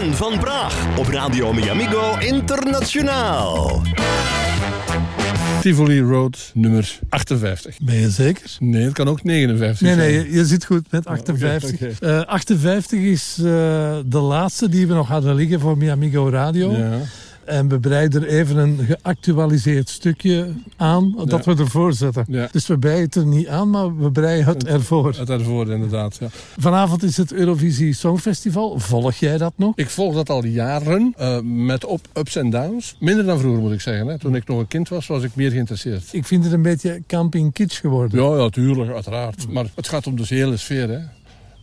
Ben van Praag op Radio Miamigo Internationaal. Tivoli Road nummer 58. Ben je zeker? Nee, het kan ook 59 Nee, zijn. nee, je, je zit goed met 58. oké, Eh, 58 is eh, de laatste die we nog hadden liggen voor Miamigo Radio. Ja. En we breiden er even een geactualiseerd stukje aan dat Ja. we ervoor zetten. Ja. Dus we breien het er niet aan, maar we breien het ervoor. Het daarvoor inderdaad, ja. Vanavond is het Eurovisie Songfestival. Volg jij dat nog? Ik volg dat al jaren, eh, met op ups en downs. Minder dan vroeger moet ik zeggen. Hè. Toen ik nog een kind was, was ik meer geïnteresseerd. Ik vind het een beetje camping kitsch geworden. Ja, ja, tuurlijk, uiteraard. Maar het gaat om de hele sfeer. Hè.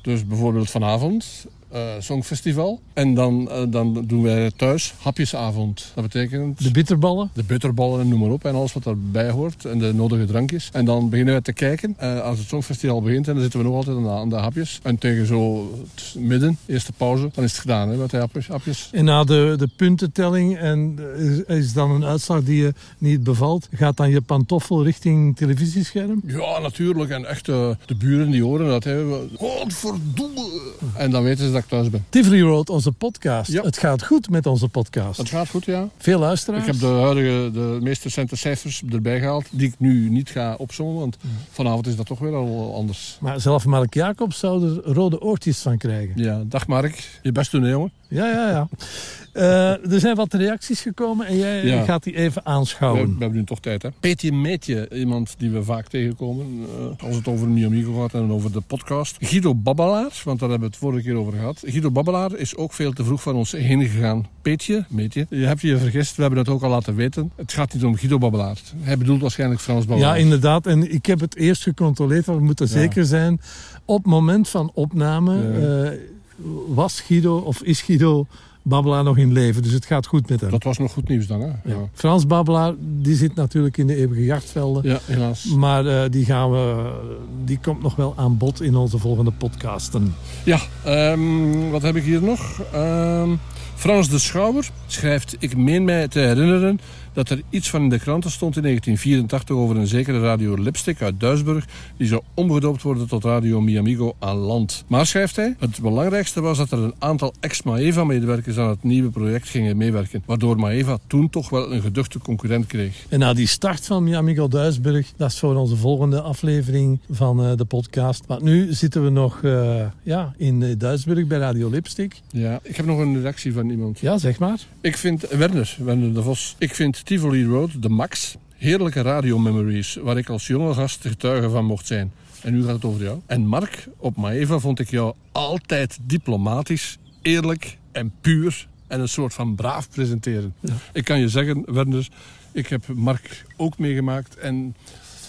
Dus bijvoorbeeld vanavond, eh Songfestival. En dan, eh, dan doen wij thuis hapjesavond. Dat betekent De bitterballen. de bitterballen en noem maar op. En alles wat daarbij hoort. En de nodige drankjes. En dan beginnen we te kijken. eh, als het Songfestival begint, en dan zitten we nog altijd aan de, aan de hapjes. En tegen zo het midden, eerste pauze, dan is het gedaan hè, met de hapjes. hapjes. En na de, de puntentelling en is, is dan een uitslag die je niet bevalt, gaat dan je pantoffel richting televisiescherm? Ja, natuurlijk. En echt de buren die horen dat. Hè. Godverdomme. En dan weten ze dat ik thuis ben. Tivoli Road, onze podcast. Ja. Het gaat goed met onze podcast. Het gaat goed, ja. Veel luisteraars. Ik heb de huidige, de meest recente cijfers erbij gehaald, die ik nu niet ga opzommen, want vanavond is dat toch weer al anders. Maar zelf Mark Jacobs zou er rode oortjes van krijgen. Ja, dag Mark. Je best doen, hè, jongen. Ja, ja, ja. Eh, er zijn wat reacties gekomen en jij Ja. gaat die even We, aanschouwen. we hebben nu toch tijd, hè. Peetje Meetje, iemand die we vaak tegenkomen, eh, als het over Miamigo gaat en over de podcast. Guido Babbelaar, want daar hebben we het vorige keer over gehad. Guido Babbelaar is ook veel te vroeg van ons heen gegaan. Peetje, Meetje, je hebt je vergist, we hebben het ook al laten weten. Het gaat niet om Guido Babbelaar. Hij bedoelt waarschijnlijk Frans Ja, Babbelaar. inderdaad. En ik heb het eerst gecontroleerd, want we moeten Ja. zeker zijn. Op het moment van opname Ja. eh, was Guido of is Guido Babbelaar nog in leven. Dus het gaat goed met hem. Dat was nog goed nieuws dan, hè? Ja. Ja, Frans Babbelaar, die zit natuurlijk in de eeuwige jachtvelden. ja helaas. Maar eh, die, gaan we, die komt nog wel aan bod in onze volgende podcasten. Ja, ehm, wat heb ik hier nog? Ehm, Frans de Schouwer schrijft... Ik meen mij te herinneren dat er iets van in de kranten stond in 1984 over een zekere radio Lipstick uit Duisburg die zou omgedoopt worden tot Radio Miamigo aan land. Maar, schrijft hij, het belangrijkste was dat er een aantal ex-Maeva-medewerkers aan het nieuwe project gingen meewerken, waardoor Maeva toen toch wel een geduchte concurrent kreeg. En na die start van Miamigo Duisburg, dat is voor onze volgende aflevering van eh, de podcast. Want nu zitten we nog eh, ja, in eh, Duisburg bij Radio Lipstick. Ja, ik heb nog een reactie van iemand. Ja, zeg maar. Ik vind Werner, Werner de Vos. Ik vind Tivoli Road de max. Heerlijke radiomemories waar ik als jonge gast getuige van mocht zijn. En nu gaat het over jou. En Mark, op Maeva vond ik jou altijd diplomatisch, eerlijk en puur. En een soort van braaf presenteren. Ik kan je zeggen, Werner, ik heb Mark ook meegemaakt. En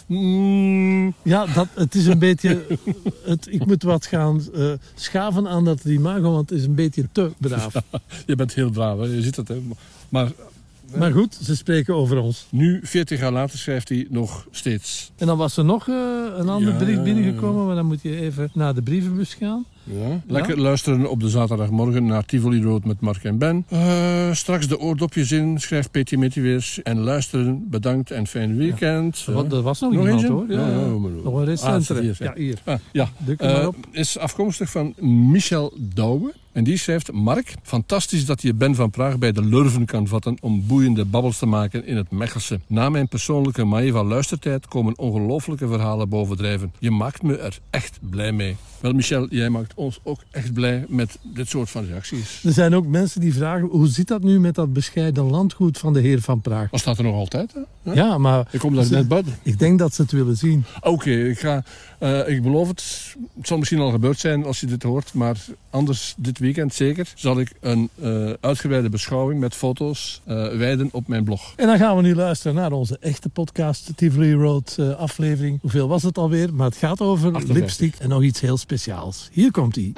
mm, Ja, dat, het is een beetje... Het, ik moet wat gaan eh, schaven aan dat imago, want het is een beetje te braaf. je bent heel braaf, hè? je ziet het. Hè? Maar Maar goed, ze spreken over ons. nu, 40 jaar later, schrijft hij nog steeds. En dan was er nog eh, een ander Ja, bericht ja, binnengekomen, maar dan moet je even naar de brievenbus gaan. Ja. Lekker luisteren op de zaterdagmorgen naar Tivoli Road met Mark en Ben. Eh, straks de oordopjes in, schrijft Mitty weer. En luisteren, bedankt en fijn weekend. Er wa- Er was nog, Nog iemand hoor. Ja, Ja, ja. ja, Nog een Ah, recentere. het is hier, ja, hier. Ah, ja, Druk er maar Eh, op. is afkomstig van Michel Douwe. En die schrijft, Mark, fantastisch dat je Ben van Praag bij de lurven kan vatten om boeiende babbels te maken in het Mechelse. Na mijn persoonlijke Maeva luistertijd komen ongelooflijke verhalen bovendrijven. Je maakt me er echt blij mee. Wel Michel, jij maakt ons ook echt blij met dit soort van reacties. Er zijn ook mensen die vragen, hoe zit dat nu met dat bescheiden landgoed van de heer Van Praag? Dat staat er nog altijd, hè? Ja, maar Ik kom daar net buiten. ik denk dat ze het willen zien. Oké, ik ga. Eh, ik beloof het. Het zal misschien al gebeurd zijn als je dit hoort, maar anders dit weekend zeker zal ik een eh, uitgebreide beschouwing met foto's eh, wijden op mijn blog. En dan gaan we nu luisteren naar onze echte podcast, Tivoli Road eh, aflevering. Hoeveel was het alweer? Maar het gaat over 58. lipstick en nog iets heel speciaals. Hier komt hij.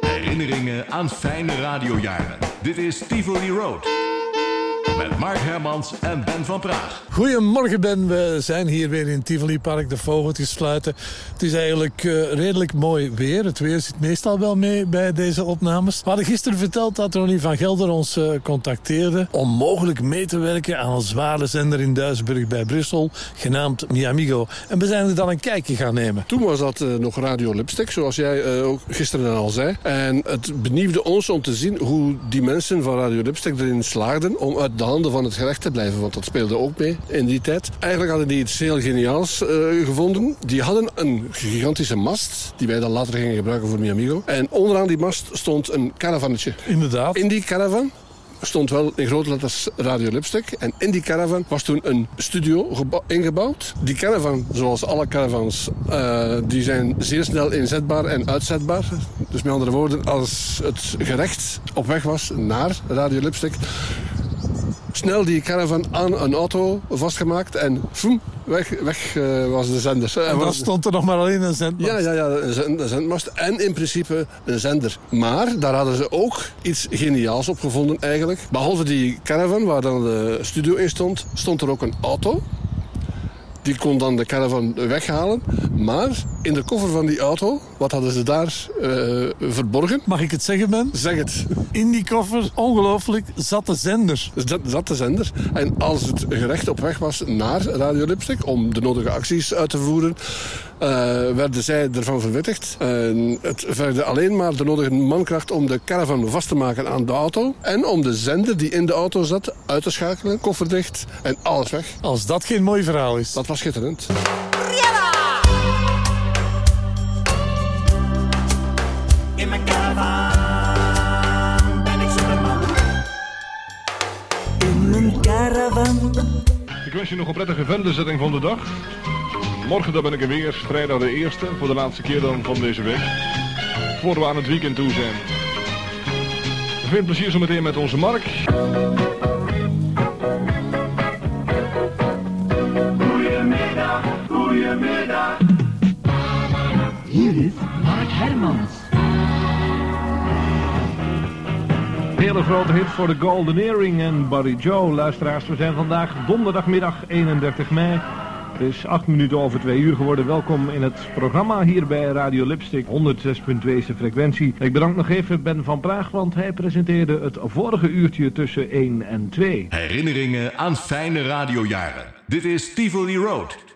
Herinneringen aan fijne radiojaren. Dit is Tivoli Road. Met Mark Hermans en Ben van Praag. Goedemorgen Ben, we zijn hier weer in Tivoli Park de vogeltjes fluiten. Het is eigenlijk uh, redelijk mooi weer. Het weer zit meestal wel mee bij deze opnames. We hadden gisteren verteld dat Ronnie van Gelder ons uh, contacteerde... om mogelijk mee te werken aan een zware zender in Duisburg bij Brussel... genaamd Miamigo. En we zijn er dan een kijkje gaan nemen. Toen was dat uh, nog Radio Lipstick, zoals jij ook gisteren al zei. En het benieuwde ons om te zien hoe die mensen van Radio Lipstick erin slaagden... om uit de handen van het gerecht te blijven, want dat speelde ook mee in die tijd. Eigenlijk hadden die iets heel geniaals uh, gevonden. Die hadden een gigantische mast, die wij dan later gingen gebruiken voor Miamigo. En onderaan die mast stond een caravannetje. Inderdaad. In die caravan stond wel in grote letters Radio Lipstick. En in die caravan was toen een studio ingebouwd. Die caravan, zoals alle caravans, uh, die zijn zeer snel inzetbaar en uitzetbaar. Dus met andere woorden, als het gerecht op weg was naar Radio Lipstick snel die caravan aan een auto vastgemaakt en foem, weg, weg uh, was de zender. En dan stond er nog maar alleen een zendmast. Ja, ja, ja een, zendmast en in principe een zender. Maar daar hadden ze ook iets geniaals op gevonden eigenlijk. Behalve die caravan waar dan de studio in stond, stond er ook een auto. Die kon dan de caravan weghalen. Maar in de koffer van die auto, wat hadden ze daar uh, verborgen? Mag ik het zeggen, Ben? Zeg het. In die koffer, ongelooflijk, zat de zender. Zat, zat de zender. En als het gerecht op weg was naar Radio Lipstick... om de nodige acties uit te voeren... Uh, werden zij ervan verwittigd. Uh, het vergde alleen maar de nodige mankracht om de caravan vast te maken aan de auto. En om de zender die in de auto zat uit te schakelen, koffer dicht en alles weg. Als dat geen mooi verhaal is. Dat was schitterend. Wens je nog een prettige venderzetting van de dag. Morgen dan ben ik er weer, vrijdag de eerste, voor de laatste keer dan van deze week. Voor we aan het weekend toe zijn. Veel plezier zo meteen met onze Mark. Goedemiddag, goedemiddag. Hier is Mark Hermans. Hele grote hit voor de Golden Earring en Barry Joe. Luisteraars, we zijn vandaag donderdagmiddag 31 mei. Het is 8 minuten over 2 uur geworden. Welkom in het programma hier bij Radio Lipstick 106.2 frequentie. Ik bedank nog even Ben van Praag, want hij presenteerde het vorige uurtje tussen 1 en 2. Herinneringen aan fijne radiojaren. Dit is Tivoli Road.